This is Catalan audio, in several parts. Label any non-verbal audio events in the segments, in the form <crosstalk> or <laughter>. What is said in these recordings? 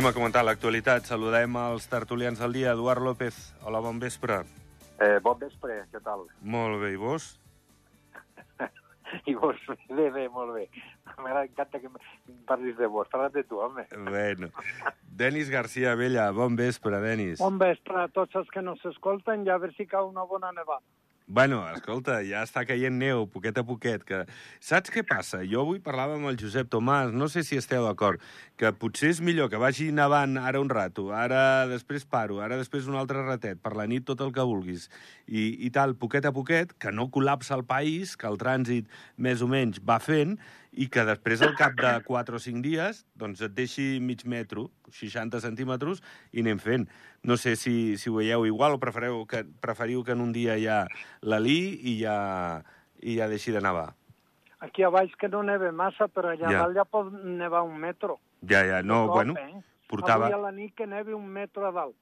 Anem a comentar l'actualitat. Saludem els tertulians del dia. Eduard López, hola, bon vespre. Eh, bon vespre, què tal? Molt bé, i vos? <laughs> I vos, bé, bé, molt bé. M'encanta que em parlis de vos. Parla't de tu, home. Bueno. Denis García Vella, bon vespre, Denis. Bon vespre a tots els que no s'escolten i a veure si cau una bona nevada. Bueno, escolta, ja està caient neu, poquet a poquet. Que... Saps què passa? Jo avui parlava amb el Josep Tomàs, no sé si esteu d'acord, que potser és millor que vagi nevant ara un rato, ara després paro, ara després un altre ratet, per la nit tot el que vulguis, i, i tal, poquet a poquet, que no col·lapsa el país, que el trànsit més o menys va fent, i que després, al cap de 4 o 5 dies, doncs et deixi mig metro, 60 centímetres, i anem fent. No sé si, si ho veieu igual o preferiu que, preferiu que en un dia ja l'alí i ja, i ja deixi de nevar. Aquí a baix que no neve massa, però allà Ja. dalt ja pot nevar un metro. Ja, ja, no, cop, bueno, eh? portava... Avui a la nit que nevi un metro a dalt.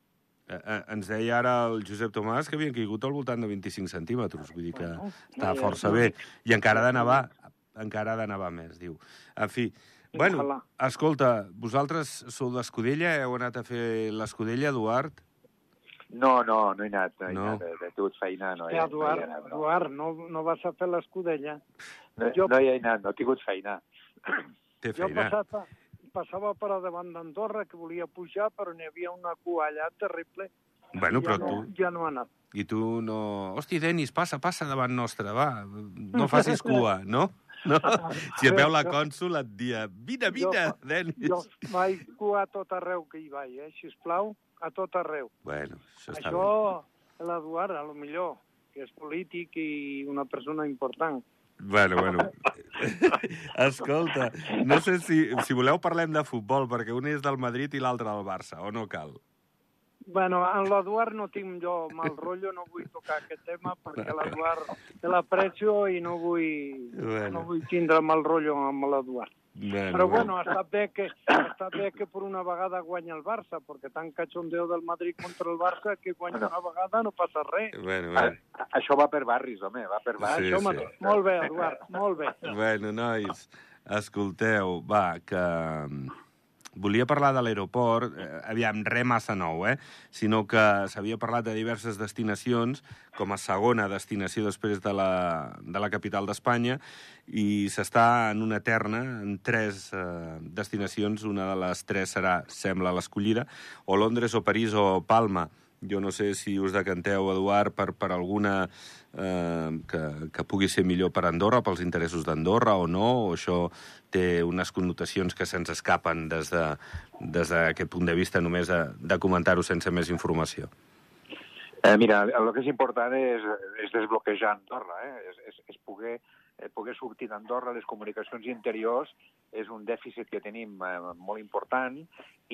Eh, eh, ens deia ara el Josep Tomàs que havien caigut al voltant de 25 centímetres, vull dir que Bueno, està força bé. I encara de nevar, encara ha de nevar més, diu. En fi, bueno, Ojalà. escolta, vosaltres sou d'Escudella, heu anat a fer l'Escudella, Eduard? No, no, no he anat. No he No? anat. He tingut feina, no he, Ja, no he Eduard, anat. No, Eduard no, no vas a fer l'escudella. no, jo- no hi he anat, no he tingut feina. <clears throat> Té Jo feina. passava, passava per davant d'Andorra, que volia pujar, però n'hi havia una cua allà terrible. Bueno, ja, però no, tu, ja no ha anat. i tu no... Hosti, Denis, passa, passa davant nostre, va. No facis cua, no? No? <laughs> Si et veu la cònsul et dia, vine, vine, Jo- Denis. Jo vaig a tot arreu que hi vaig, eh, sisplau, a tot arreu. Bueno, això està bé. Això, l'Eduard, a lo millor, que és polític i una persona important. Bueno, bueno. <laughs> Escolta, no sé si, si voleu parlem de futbol, perquè un és del Madrid i l'altre del Barça, o no cal? Bueno, amb l'Eduard no tinc jo mal rotllo, no vull tocar aquest tema perquè l'Eduard te l'aprecio i no vull, Bueno. no vull tindre mal rotllo amb l'Eduard. Bueno, Però bueno, està bé, que, està bé que per una vegada guanya el Barça, perquè tant cachondeo del Madrid contra el Barça que guanya una vegada no passa res. Bueno, A, bueno. a, això va per barris, home, va per Sí, barris. Això sí. Molt bé, Eduard, molt bé. bueno, nois, escolteu, va, que volia parlar de l'aeroport, eh, aviam, res massa nou, eh? sinó que s'havia parlat de diverses destinacions, com a segona destinació després de la, de la capital d'Espanya, i s'està en una terna, en tres eh, destinacions, una de les tres serà, sembla, l'escollida, o Londres, o París, o Palma. Jo no sé si us decanteu, Eduard, per, per alguna eh, que, que pugui ser millor per Andorra, pels interessos d'Andorra o no, o això té unes connotacions que se'ns escapen des de- des d'aquest punt de vista, només de, de comentar-ho sense més informació. Eh, mira, el que és important és, és desbloquejar Andorra, eh? és, és, és poder, eh, poder sortir d'Andorra, les comunicacions interiors és un dèficit que tenim eh, molt important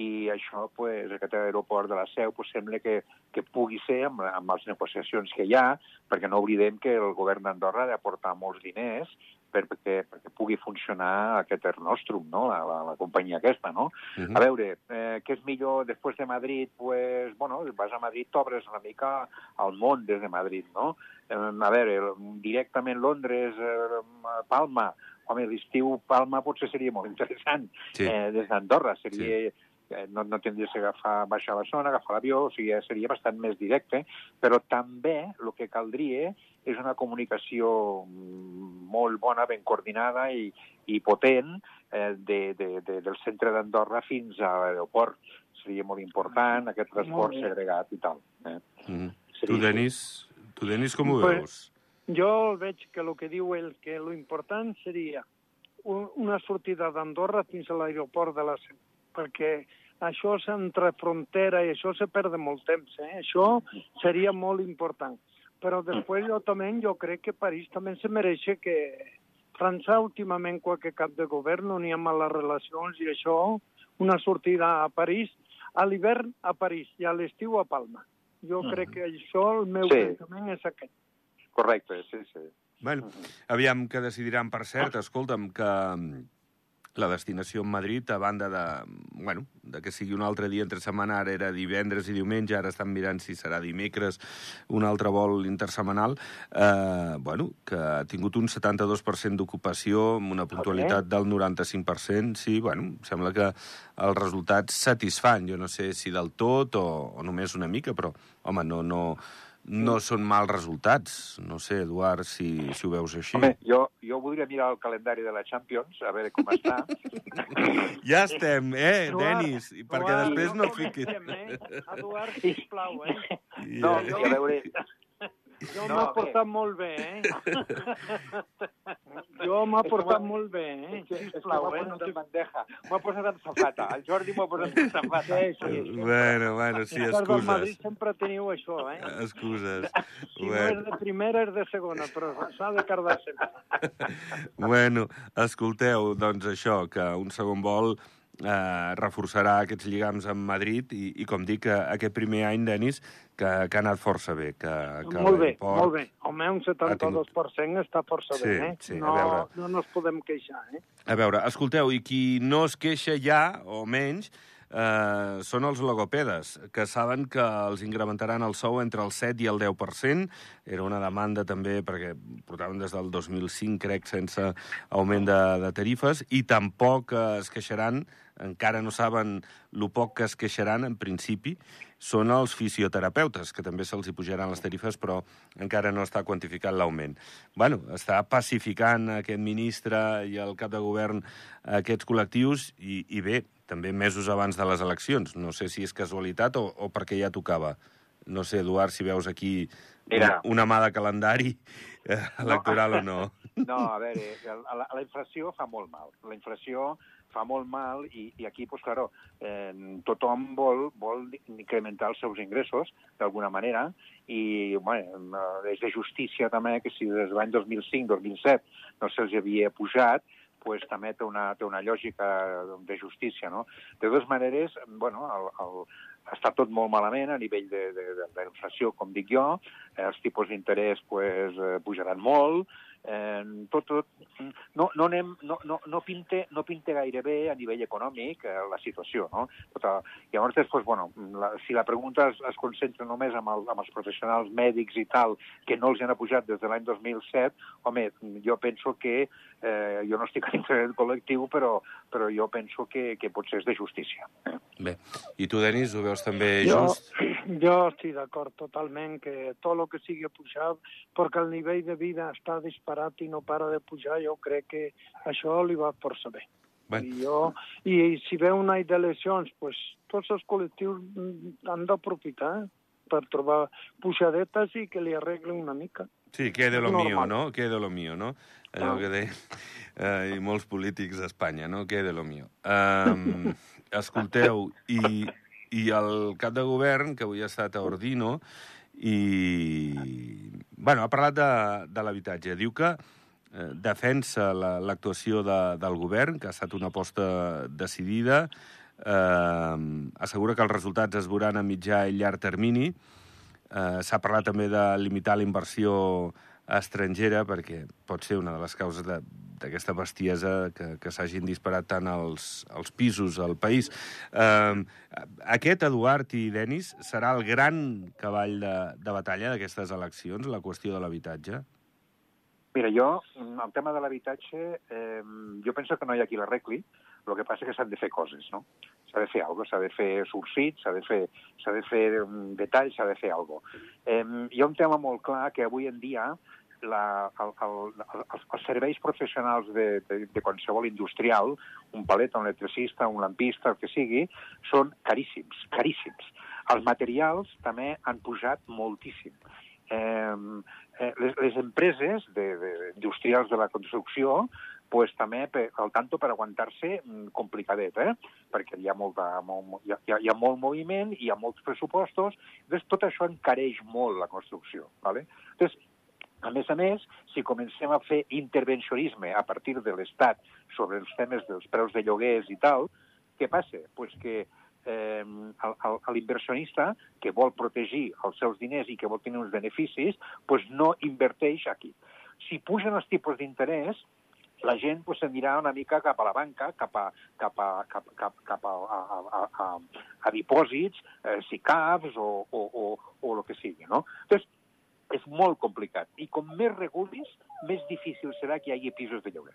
i això, pues, aquest aeroport de la Seu, pues, sembla que, que pugui ser amb, amb les negociacions que hi ha, perquè no oblidem que el govern d'Andorra ha d'aportar molts diners perquè, perquè pugui funcionar aquest Air Nostrum, no? la, la, la companyia aquesta, no? Uh A veure, eh, què és millor després de Madrid? Pues, bueno, vas a Madrid, t'obres una mica al món des de Madrid, no? Eh, a veure, directament Londres, eh, Palma, home, l'estiu Palma potser seria molt interessant. Sí. Eh, des d'Andorra seria... Eh, no, no tindries que agafar, baixar a Barcelona, agafar l'avió, o sigui, seria bastant més directe, però també el que caldria és una comunicació mm, molt bona, ben coordinada i, i potent eh, de, de, de, del centre d'Andorra fins a l'aeroport. Seria molt important, aquest transport segregat i tal. Eh? -huh. Seria Tu, Denis, tu, Denis, com ho Pues- veus? Jo veig que el que diu ell, que lo important seria un- una sortida d'Andorra fins a l'aeroport de la Seu, perquè això és entre frontera i això se perd molt temps, eh? Això seria molt important. Però després jo també, jo crec que París també se mereix que França últimament qualque cap de govern no n'hi ha males relacions i això, una sortida a París, a l'hivern a París i a l'estiu a Palma. Jo crec que això, el meu Sí. pensament és aquest. Correcte, sí, sí. Bueno, aviam que decidiran, per cert, escolta'm, que mm, la destinació en Madrid, a banda de, bueno, de que sigui un altre dia entre setmana, ara era divendres i diumenge, ara estan mirant si serà dimecres un altre vol intersemanal, eh, bueno, que ha tingut un 72% d'ocupació amb una puntualitat del 95%, sí, bueno, sembla que els resultats satisfan, jo no sé si del tot o, o només una mica, però, home, no, no, no són mals resultats. No sé, Eduard, si, si ho veus així. Home, jo, jo voldria mirar el calendari de la Champions, a veure com està. <laughs> ja estem, eh, Eduard, Denis? Perquè Eduard, després no no fiquis... Eh? Eduard, <laughs> sisplau, eh? No, Ja. i a veure... Jo No, m'ha portat molt bé, eh? <laughs> jo m'ha portat molt bé, eh? Sisplau, m'ha eh? No en bandeja. M'ha posat en safata. El Jordi m'ha posat en safata. Sí, sí. Bueno, bueno, sí, Els del Madrid excuses. sempre teniu això, eh? Excuses. <laughs> Si no Bueno. és de primera, és de segona, però s'ha de cardar sempre. <laughs> Bueno, escolteu, doncs això, que un segon vol eh, reforçarà aquests lligams amb Madrid i, i com dic, eh, aquest primer any, Denis, que, que ha anat força bé. Que, que molt bé, molt bé. Home, un 72% està força Sí, bé, eh? sí, a no, veure. no nos podem queixar, eh? A veure, escolteu, i qui no es queixa ja, o menys, eh, són els logopedes, que saben que els incrementaran el sou entre el 7 i el 10%. Era una demanda també, perquè portaven des del 2005, crec, sense augment de, de tarifes, i tampoc eh, es queixaran, encara no saben lo poc que es queixaran, en principi, són els fisioterapeutes, que també se'ls hi pujaran les tarifes, però encara no està quantificat l'augment. bueno, està pacificant aquest ministre i el cap de govern aquests col·lectius i, i bé, també mesos abans de les eleccions. No sé si és casualitat o, o perquè ja tocava. No sé, Eduard, si veus aquí Mira. una, una mà de calendari eh, electoral o no. <laughs> No, a veure, la, la inflació fa molt mal. La inflació fa molt mal i, i aquí, pues, claro, eh, tothom vol, vol incrementar els seus ingressos d'alguna manera i bueno, és de justícia també que si des de l'any 2005-2007 no se'ls havia pujat, pues, també té una, té una lògica de justícia. No? De totes maneres, bueno, el, el, està tot molt malament a nivell de, de, de, de inflació, com dic jo, els tipus d'interès pues, eh, pujaran molt, eh, tot, tot, no, no, anem, no, no, no, pinte, no pinte gaire bé a nivell econòmic eh, la situació, no? Tota, llavors, després, bueno, la, si la pregunta es, es concentra només amb, el, amb els professionals mèdics i tal, que no els han apujat des de l'any 2007, home, jo penso que, eh, jo no estic dintre del col·lectiu, però, però jo penso que, que potser és de justícia. Eh? Bé, i tu, Denis, ho veus també Jo, just? Jo estic d'acord totalment que tot el que sigui pujar, perquè el nivell de vida està disparat i no para de pujar, jo crec que això li va força bé. Bueno. I, jo, I si ve un any d'eleccions, pues, tots els col·lectius han d'aprofitar per trobar pujadetes i que li arreglen una mica. Sí, que de lo Normal. mío, no? Que de lo mío, no? Allò Ah. que deien eh, i molts polítics d'Espanya, no? Que de lo mío. Um, <laughs> escolteu, i, i el cap de govern, que avui ha estat a Ordino, i... Bueno, ha parlat de, de l'habitatge. Diu que eh, defensa la- l'actuació de, del govern, que ha estat una aposta decidida, eh, assegura que els resultats es veuran a mitjà i llarg termini, Eh, S'ha parlat també de limitar la inversió estrangera, perquè pot ser una de les causes d'aquesta bestiesa que, que s'hagin disparat tant els, els pisos al país. Eh, aquest, Eduard i Denis, serà el gran cavall de, de batalla d'aquestes eleccions, la qüestió de l'habitatge? Mira, jo, el tema de l'habitatge, eh, jo penso que no hi ha qui l'arregli, el que passa és que s'han de fer coses, no? S'ha de fer alguna cosa, s'ha de fer surcit, s'ha de fer, s'ha de fer mm, detalls, s'ha de fer alguna cosa. Eh, hi ha un tema molt clar que avui en dia la, el, el, els, els serveis professionals de, de, de qualsevol industrial, un palet, un electricista, un lampista, el que sigui, són caríssims, caríssims. Els materials també han pujat moltíssim. Eh, eh, les, les empreses de, de, industrials de la construcció pues, també al tanto per aguantar-se mm, complicadet, eh? perquè hi ha, molta, molt, hi, ha, hi ha- molt moviment, hi ha molts pressupostos, doncs tot això encareix molt la construcció. ¿vale? Doncs, a més a més, si comencem a fer intervencionisme a partir de l'Estat sobre els temes dels preus de lloguers i tal, què passa? Pues que eh, el- l'inversionista que vol protegir els seus diners i que vol tenir uns beneficis, pues no inverteix aquí. Si pugen els tipus d'interès, la gent pues, s'anirà una mica cap a la banca, cap a, cap a, cap, cap, cap a, a, a, a, a dipòsits, eh, SICAPs o, o, o, o el que sigui, no? Entonces, és molt complicat. I com més regulis, més difícil serà que hi hagi pisos de lloguer.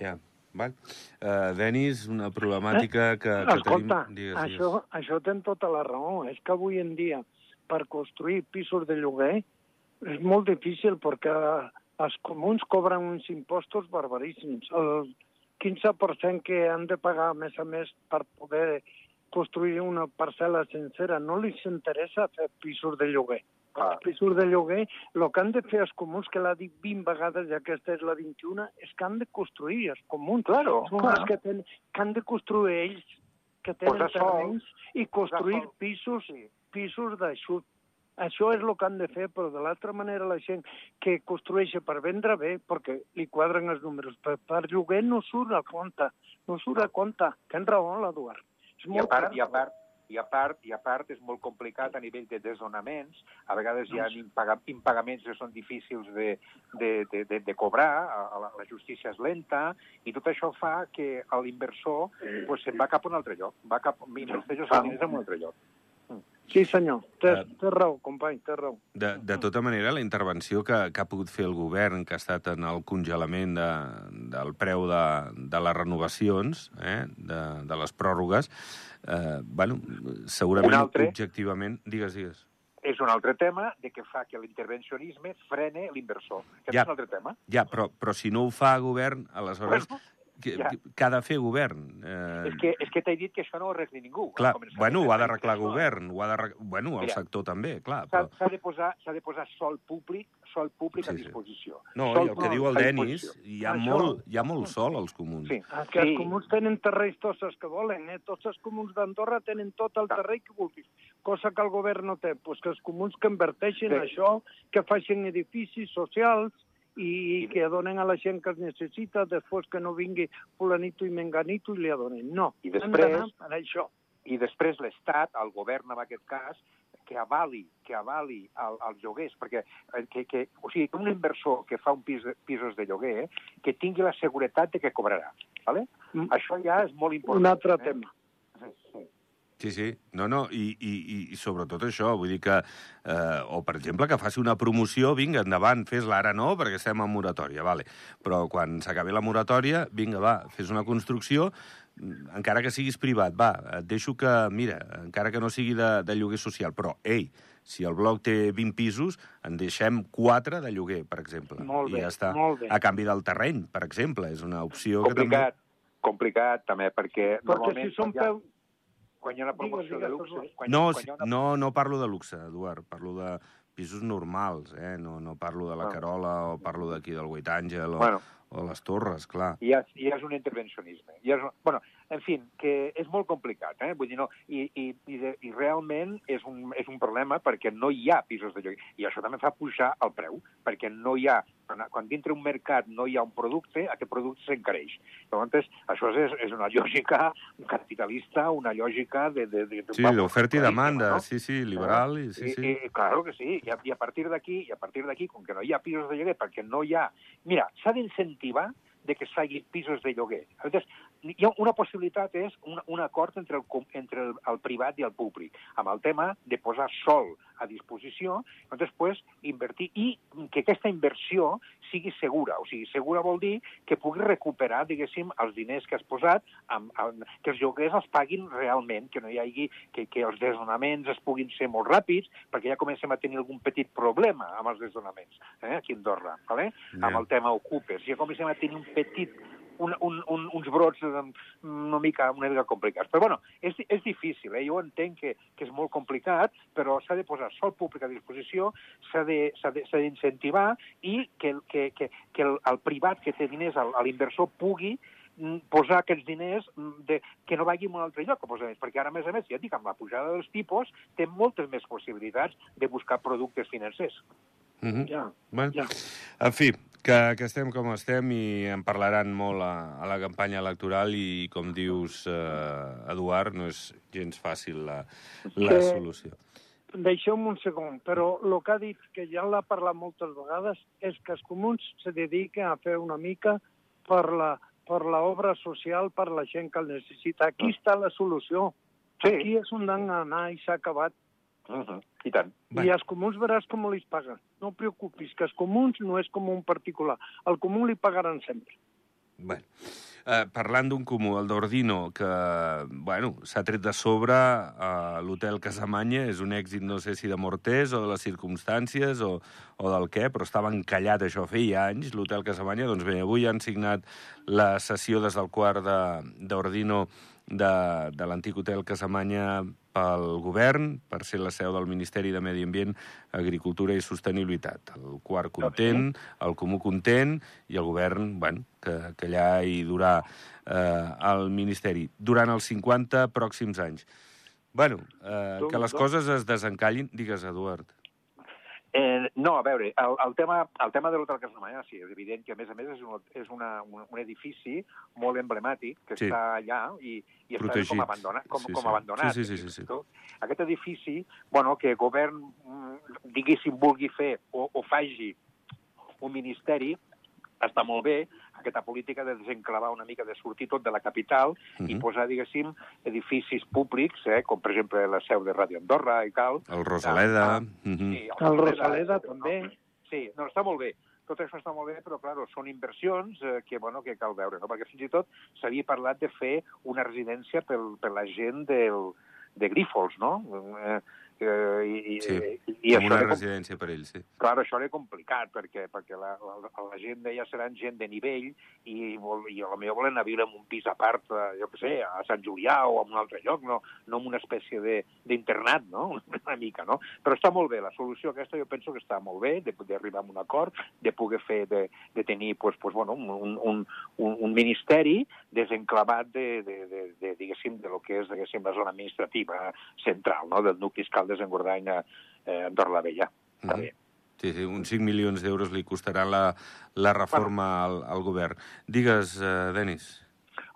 Ja, val. Uh, Denis, una problemàtica que, que Escolta, tenim... Digues, això, això ten tota la raó. És que avui en dia, per construir pisos de lloguer, és molt difícil perquè els comuns cobren uns impostos barbaríssims. El 15% que han de pagar, a més a més, per poder construir una parcel·la sencera, no li interessa fer pisos de lloguer. Clar. Els pisos de lloguer, el que han de fer els comuns, que l'ha dit 20 vegades, ja aquesta és la 21, és que han de construir els comuns. Claro, Són clar. els que, ten, que han de construir ells, que tenen sol, terrenys, i construir pisos, Sí. pisos d'aixut. Això és el que han de fer, però de l'altra manera la gent que construeix per vendre bé, perquè li quadren els números, per, per lloguer no surt a compte, no surt a compte. Tens raó, l'Eduard. És I a molt part, i a part, i a part, i a part és molt complicat a nivell de desnonaments. A vegades hi ha impaga, impagaments que són difícils de, de, de, de, de cobrar, la, la justícia és lenta, i tot això fa que l'inversor pues, se'n va cap a un altre lloc. Va cap, inverteix els diners en un altre lloc. Sí, senyor. Té, Eh. té raó, company, té raó. De, de tota manera, la intervenció que, que ha pogut fer el govern, que ha estat en el congelament de, del preu de, de les renovacions, eh, de, de les pròrrogues, eh, bueno, segurament altre. objectivament... Digues, digues. És un altre tema de que fa que l'intervencionisme frene l'inversor. Aquest Ja. és un altre tema. Ja, però, però si no ho fa govern, aleshores... Bueno, què, ja. què ha de fer govern? Eh, És que, és que t'he dit que això no ho arregli ningú. clar, Al començament bueno, ho ha d'arreglar govern, ho ha d'arreglar... Bueno, el Mira, sector també, clar, S'ha però... s'ha de, posar, s'ha de posar sol públic, sol públic Sí, a sí. disposició. No, Sol i el que diu el a Denis, hi ha, Això- molt, hi ha molt sol als comuns. Sí. Ah, que els comuns tenen terrenys tots els que volen, eh? Tots els comuns d'Andorra tenen tot el terreny que vulguis, cosa que el govern no té. Pues que els comuns que inverteixin Sí. sí. això, que facin edificis socials i, que donen a la gent que els necessita, després que no vingui fulanito i menganito i li adonen. No, I després- d'anar per això. I després l'Estat, el govern en aquest cas, que avali, que avali el, els lloguers, perquè eh, que, que, o sigui, que un inversor que fa un pis, pisos de lloguer, que tingui la seguretat de que cobrarà. ¿vale? Mm. Això ja és molt important. Un altre eh? tema. Sí, sí. No, no, i, i, i- sobretot això, vull dir que... Eh, o, per exemple, que faci una promoció, vinga, endavant, fes-la ara no, perquè estem en moratòria, vale. Però quan s'acabi la moratòria, vinga, va, fes una construcció, mm, encara que siguis privat, va, et deixo que, mira, encara que no sigui de, de lloguer social, però, ei, si el bloc té 20 pisos, en deixem 4 de lloguer, per exemple. Molt bé, I ja està. molt bé. A canvi del terreny, per exemple, és una opció Complicat, complicat també, perquè, Perquè normalment si són peu... quan hi ha una promoció Digues, de digues, luxe... Eduard. Quan, No, quan una... no, no parlo de luxe, Eduard. Parlo de pisos normals, eh? No, no parlo de la Ah. Carola o parlo d'aquí del Vuit Àngel o, Bueno. o les Torres, clar. ja, ja és un intervencionisme. Ja és un... bueno, en fi, que és molt complicat, eh? Vull dir, no, i, i, i, de, i realment és un, és un problema perquè no hi ha pisos de lloguer. I això també fa pujar el preu, perquè no hi ha, quan, quan dintre un mercat no hi ha un producte, aquest producte s'encareix. Llavors, això és, és una lògica capitalista, una lògica de... de, de Sí, d'oferta i demanda, no? sí, sí, liberal, i, sí, I, sí. I, claro que sí, i a, i a partir d'aquí, i a partir d'aquí, com que no hi ha pisos de lloguer, perquè no hi ha... Mira, s'ha d'incentivar de que s'hagi pisos de lloguer. Llavors, hi ha una possibilitat és un, un acord entre, el, entre el, el privat i el públic, amb el tema de posar sol a disposició, i després invertir, i que aquesta inversió sigui segura. O sigui, segura vol dir que pugui recuperar, diguéssim, els diners que has posat, amb, amb, que els lloguers els paguin realment, que no hi hagi, que, que els desnonaments es puguin ser molt ràpids, perquè ja comencem a tenir algun petit problema amb els desnonaments, eh, aquí a Andorra, ¿vale? Ja. amb el tema ocupes. Ja comencem a tenir un petit un, un, un, uns brots una mica, una mica complicats. Però, bueno, és, és difícil, eh? jo entenc que, que és molt complicat, però s'ha de posar sol públic a disposició, s'ha de- s'ha de- s'ha d'incentivar i que, que, que, que el, el privat que té diners, l'inversor, pugui mm, posar aquests diners mm, de, que no vagin a un altre lloc, a posar més, perquè ara, a més a més, ja et dic, amb la pujada dels tipus, té moltes més possibilitats de buscar productes financers. Mhm. Ja, Bueno, ja. en fi, que, que estem com estem i en parlaran molt a, a la campanya electoral i, com dius, eh, Eduard, no és gens fàcil la, la Que- solució. Deixeu-me un segon, però el que ha dit, que ja l'ha parlat moltes vegades, és que els comuns se dediquen a fer una mica per la, per l'obra social, per la gent que el necessita. Aquí està la solució. Sí. Aquí és on han d'anar i s'ha acabat. Uh -huh. I tant. I als comuns veràs com li paguen. No preocupis, que els comuns no és com un particular. Al comú li pagaran sempre. Bueno, eh, parlant d'un comú, el d'Ordino, que bueno, s'ha tret de sobre a l'hotel Casamanya, és un èxit, no sé si de morters o de les circumstàncies o, o del què, però estava encallat això feia anys, l'hotel Casamanya. Doncs bé, avui han signat la sessió des del quart d'Ordino de, de l'antic hotel Casamanya pel govern, per ser la seu del Ministeri de Medi Ambient, Agricultura i Sostenibilitat. El quart content, el comú content, i el govern, bueno, que, que allà hi durà eh, el Ministeri durant els 50 pròxims anys. Bueno, eh, que les coses es desencallin... Digues, Eduard. Eh, no, a veure, el, el tema, el tema de l'Hotel Casamanya, sí, és evident que, a més a més, és un, és una, un, un edifici molt emblemàtic que sí. està allà i, i està com abandonat. Com, Sí, com sí. abandonat Sí, sí, sí, sí, sí. Aquest edifici, bueno, que el govern, mm, diguéssim, vulgui fer o, o faci un ministeri, està molt bé, aquesta política de desenclavar una mica, de sortir tot de la capital i Mhm. posar, diguéssim, edificis públics, eh, com per exemple la seu de Ràdio Andorra i tal. El Rosaleda... Ah, mhm. Sí, El Rosaleda també. Sí, no, està molt bé. Tot això està molt bé, però, clar, són inversions eh, que, bueno, que cal veure, no? Perquè fins i tot s'havia parlat de fer una residència pel, per la gent del, de Grífols, no? Eh, eh, i, Sí, i, i com una residència per ells, sí. Clar, això era complicat, perquè, perquè la, la, la gent deia seran gent de nivell i, vol, i a lo millor volen anar a viure en un pis a part, eh, jo què sé, a Sant Julià o en un altre lloc, no, no en una espècie de- d'internat, no? <laughs> Una mica, no? Però està molt bé, la solució aquesta jo penso que està molt bé, de poder arribar a un acord, de poder fer, de, de tenir, pues, pues, bueno, un, un, un, un ministeri desenclavat de, de, de, de, diguéssim, de lo que és, diguéssim, la zona administrativa central, no?, del nucli fiscal de Zengordany a eh, Andorra la Vella. Està Mhm. bé. Sí, sí, uns 5 milions d'euros li costarà la, la reforma al, al govern. Digues, eh, Denis.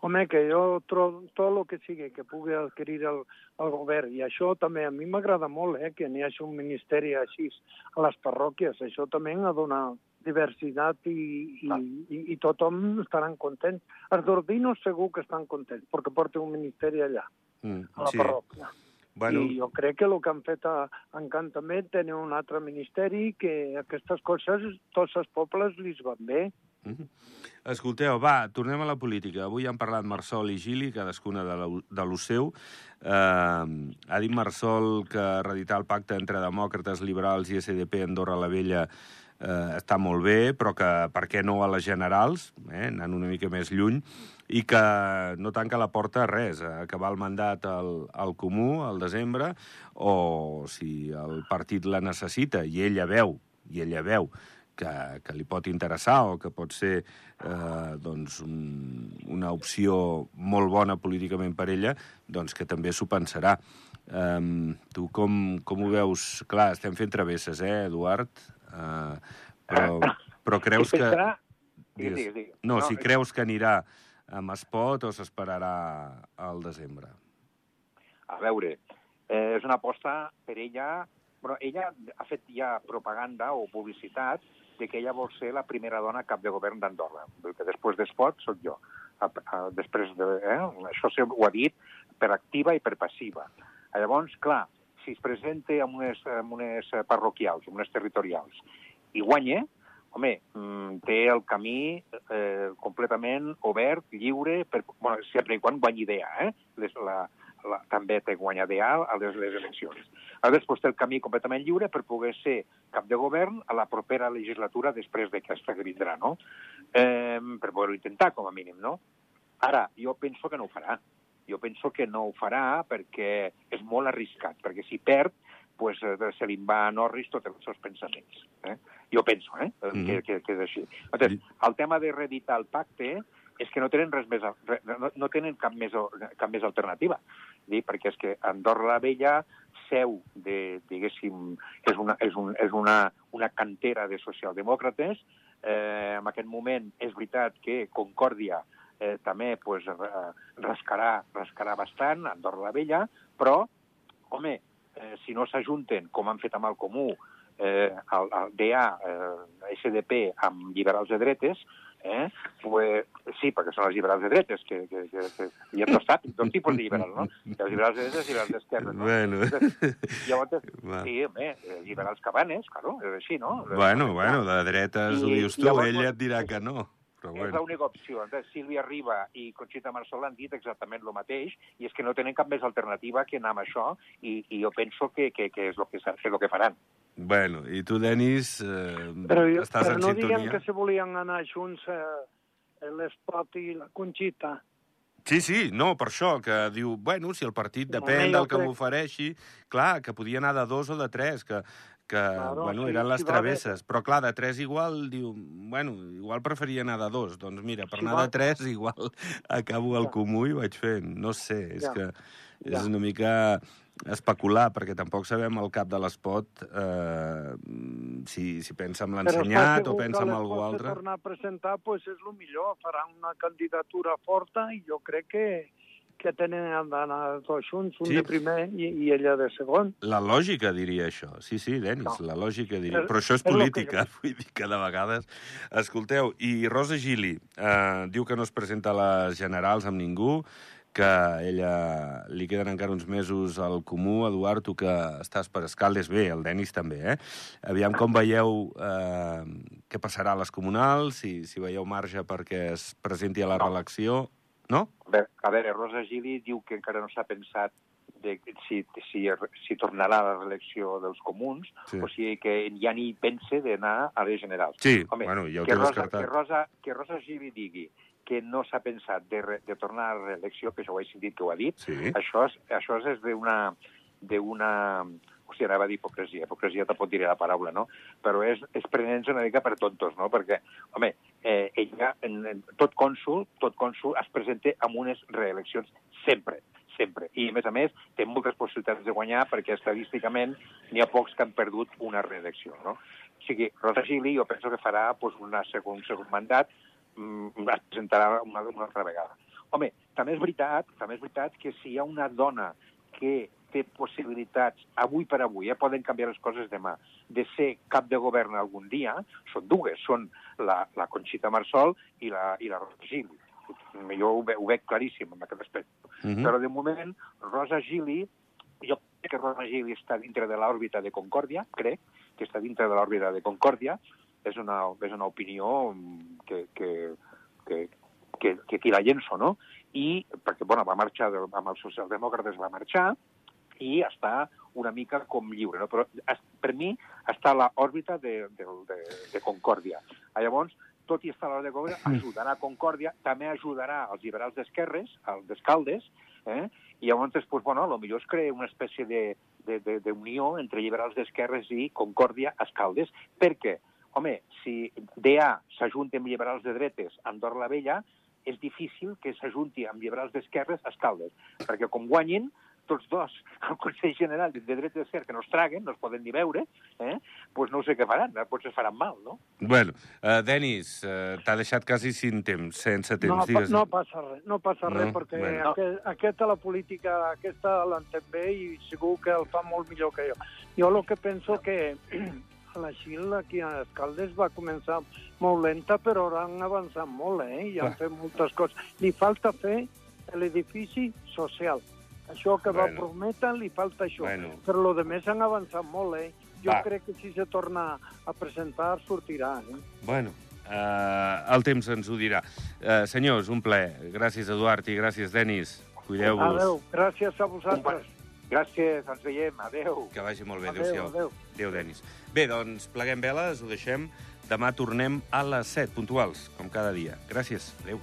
Home, que jo trobo tot el que sigui que pugui adquirir el, el govern, i això també a mi m'agrada molt, eh, que n'hi hagi un ministeri així a les parròquies. Això també ha donar diversitat i, i, i, i tothom estaran contents. Els d'Ordinos segur que estan contents, perquè porten un ministeri allà, Mm, a la parròquia. Bueno, I jo crec que el que han fet a Encant també tenir un altre ministeri que aquestes coses tots els pobles li van bé. mhm. Escolteu, va, tornem a la política. Avui han parlat Marsol i Gili, cadascuna de, la, de lo seu. Eh, ha dit Marsol que reeditar el pacte entre demòcrates, liberals i SDP Andorra la Vella eh, està molt bé, però que per què no a les generals, eh, anant una mica més lluny, i que no tanca la porta a res, a acabar el mandat al, al Comú al desembre, o si el partit la necessita i ella veu, i ella veu que, que li pot interessar o que pot ser eh, doncs un, una opció molt bona políticament per ella, doncs que també s'ho pensarà. Um, tu com, com ho veus? Clar, estem fent travesses, eh, Eduard? Uh, però, però creus que... Digues. No, si creus que anirà amb espot o s'esperarà al desembre. A veure, eh, és una aposta per ella... Bueno, ella ha fet ja propaganda o publicitat de que ella vol ser la primera dona cap de govern d'Andorra, que després d'Espot sóc jo. A, a, després de, eh? Això ho ha dit per activa i per passiva. Llavors, clar, si es presenta en unes, en unes parroquials, en unes territorials, i guanya, home, mm, té el camí eh, completament obert, lliure, per, bueno, sempre i quan guanyi idea, eh? Les, la, la, també té guanya idea a les, les eleccions. A després té el camí completament lliure per poder ser cap de govern a la propera legislatura després d'aquesta que vindrà, no? Eh, per poder-ho intentar, com a mínim, no? Ara, jo penso que no ho farà. Jo penso que no ho farà perquè és molt arriscat, perquè si perd, pues, eh, se li va a Norris tots els seus pensaments. Eh? Jo penso eh? Mm Mhm. que, que, que és així. Llavors, el tema de reeditar el pacte és que no tenen res més, no, no tenen cap més, cap més alternativa. Dir, perquè és que Andorra la Vella seu de, diguéssim, és una, és un, és una, una cantera de socialdemòcrates. Eh, en aquest moment és veritat que Concòrdia eh, també pues, ra- rascarà, rascarà bastant, Andorra la Vella, però, home, eh, si no s'ajunten, com han fet amb el Comú, eh, el, el DA, eh, SDP, amb liberals de dretes, eh? pues, sí, perquè són els liberals de dretes, que, que, que, que hi ha dos, dos tipus de liberals, no? Hi ha els liberals de dretes i els liberals d'esquerra, no? Bueno. Llavors, Va. sí, home, eh, liberals cabanes, claro, és així, no? Bueno, bueno, de dretes ho I- dius i tu, llavors- ella et dirà que no. Però És bueno. l'única opció. Entonces, Sílvia Riba i Conxita Marsol han dit exactament el mateix, i és que no tenen cap més alternativa que anar amb això, i, i jo penso que, que, que és el que, és el que faran. Bueno, i tu, Denis, eh, Però, jo, estàs però en no diguem sintonia? que se volien anar junts eh, l'Espot i la Conxita. Sí, sí, no, per això, que diu, bueno, si el partit depèn jo del que m'ofereixi, clar, que podia anar de dos o de tres, que, que Claro, bueno, sí, eren les si travesses. Però, clar, de tres igual, diu, bueno, igual preferia anar de dos. Doncs mira, per Si anar va- de tres igual <laughs> acabo al Ja. comú i vaig fent. No sé, és Ja. que és Ja. una mica especular, perquè tampoc sabem el cap de l'espot eh, si, si pensa en Però l'ensenyat o pensa en algú altre. tornar a presentar pues, és el millor. Faran una candidatura forta i jo crec que, que tenen d'anar tots junts, un Sí. de primer i, i ella de segon. La lògica diria això. Sí, sí, Denis, No. la lògica diria. Però això és és el que política, <laughs> vull dir que de vegades... Escolteu, i Rosa Gili eh, diu que no es presenta a les generals amb ningú, que ella li queden encara uns mesos al comú. Eduard, tu que estàs per Escaldes, bé, el Denis també, eh? Aviam com veieu eh, què passarà a les comunals, si, si veieu marge perquè es presenti a la reelecció. No? A veure, a veure, Rosa Gili diu que encara no s'ha pensat de si, si, si tornarà a la reelecció dels comuns, Sí. o sigui que ja ni pense d'anar a les generals. Sí, Home, bueno, ja ho que Rosa, descartat. que, Rosa, que Rosa Gili digui que no s'ha pensat de, re, de tornar a la reelecció, que això ho he sentit que ho ha dit, Sí. això és, això és d'una d'una sigui, anava a dir hipocresia, hipocresia tampoc diré la paraula, no? Però és, és prenent una mica per tontos, no? Perquè, home, eh, ella, en, tot cònsul, tot cònsul es presenta amb unes reeleccions sempre, sempre. I, a més a més, té moltes possibilitats de guanyar perquè estadísticament n'hi ha pocs que han perdut una reelecció, no? O sigui, Rosa Gili jo penso que farà pues, una segon, un segon mandat, mm, es presentarà una, una altra vegada. Home, també és veritat, també és veritat que si hi ha una dona que té possibilitats, avui per avui, eh, poden canviar les coses demà, de ser cap de govern algun dia, són dues, són la, la Conxita Marsol i la, i la Rosa Gili. Jo ho, ve, ho veig claríssim en aquest aspecte. Uh -huh. Però de moment, Rosa Gili, jo crec que Rosa Gili està dintre de l'òrbita de Concòrdia, crec que està dintre de l'òrbita de Concòrdia, és una, és una opinió que, que, que, que, que aquí la llenço, no? I, perquè, bueno, va marxar, de- amb els socialdemòcrates va marxar, i està una mica com lliure, no? però es- per mi està a l'òrbita de, de, de, de Concòrdia. Llavors, tot i estar a l'òrbita de Concòrdia, ajudarà a Concòrdia, també ajudarà als liberals d'esquerres, als d'escaldes, eh? i llavors, pues, bueno, potser es crea una espècie de, de, de, d'unió entre liberals d'esquerres i Concòrdia escaldes, perquè, home, si DA s'ajunta amb liberals de dretes a Andorra la Vella, és difícil que s'ajunti amb liberals d'esquerres Escaldes, perquè com guanyin tots dos <laughs> al Consell General de drets i d'esquerra, que no es traguen, no es poden ni veure, eh? pues no sé què faran, eh? potser faran mal, no? Bueno, uh, Denis, uh, t'ha deixat quasi sin temps, sense temps, No, pa- digues. no passa res, no passa No? res, perquè Bueno. aquest, aquesta la política, aquesta l'entén bé i segur que el fa molt millor que jo. Jo el que penso que <clears throat> la Xil aquí a Escaldes va començar molt lenta, però ara han avançat molt, eh? I han Clar. fet moltes coses. Li falta fer l'edifici social. Això que va Bueno. prometre, li falta això. Bueno. Però lo de més han avançat molt, eh? Jo Va. crec que si se torna a presentar, sortirà, eh? Bueno, uh, el temps ens ho dirà. Uh, senyors, un ple. Gràcies, Eduard, i gràcies, Denis. Cuideu-vos. Adéu, gràcies a vosaltres. Gràcies, ens veiem, adeu. Que vagi molt bé. Adéu, Adéu-siau. adéu. Adéu, Denis. Bé, doncs, pleguem veles, ho deixem. Demà tornem a les 7 puntuals, com cada dia. Gràcies. Adéu.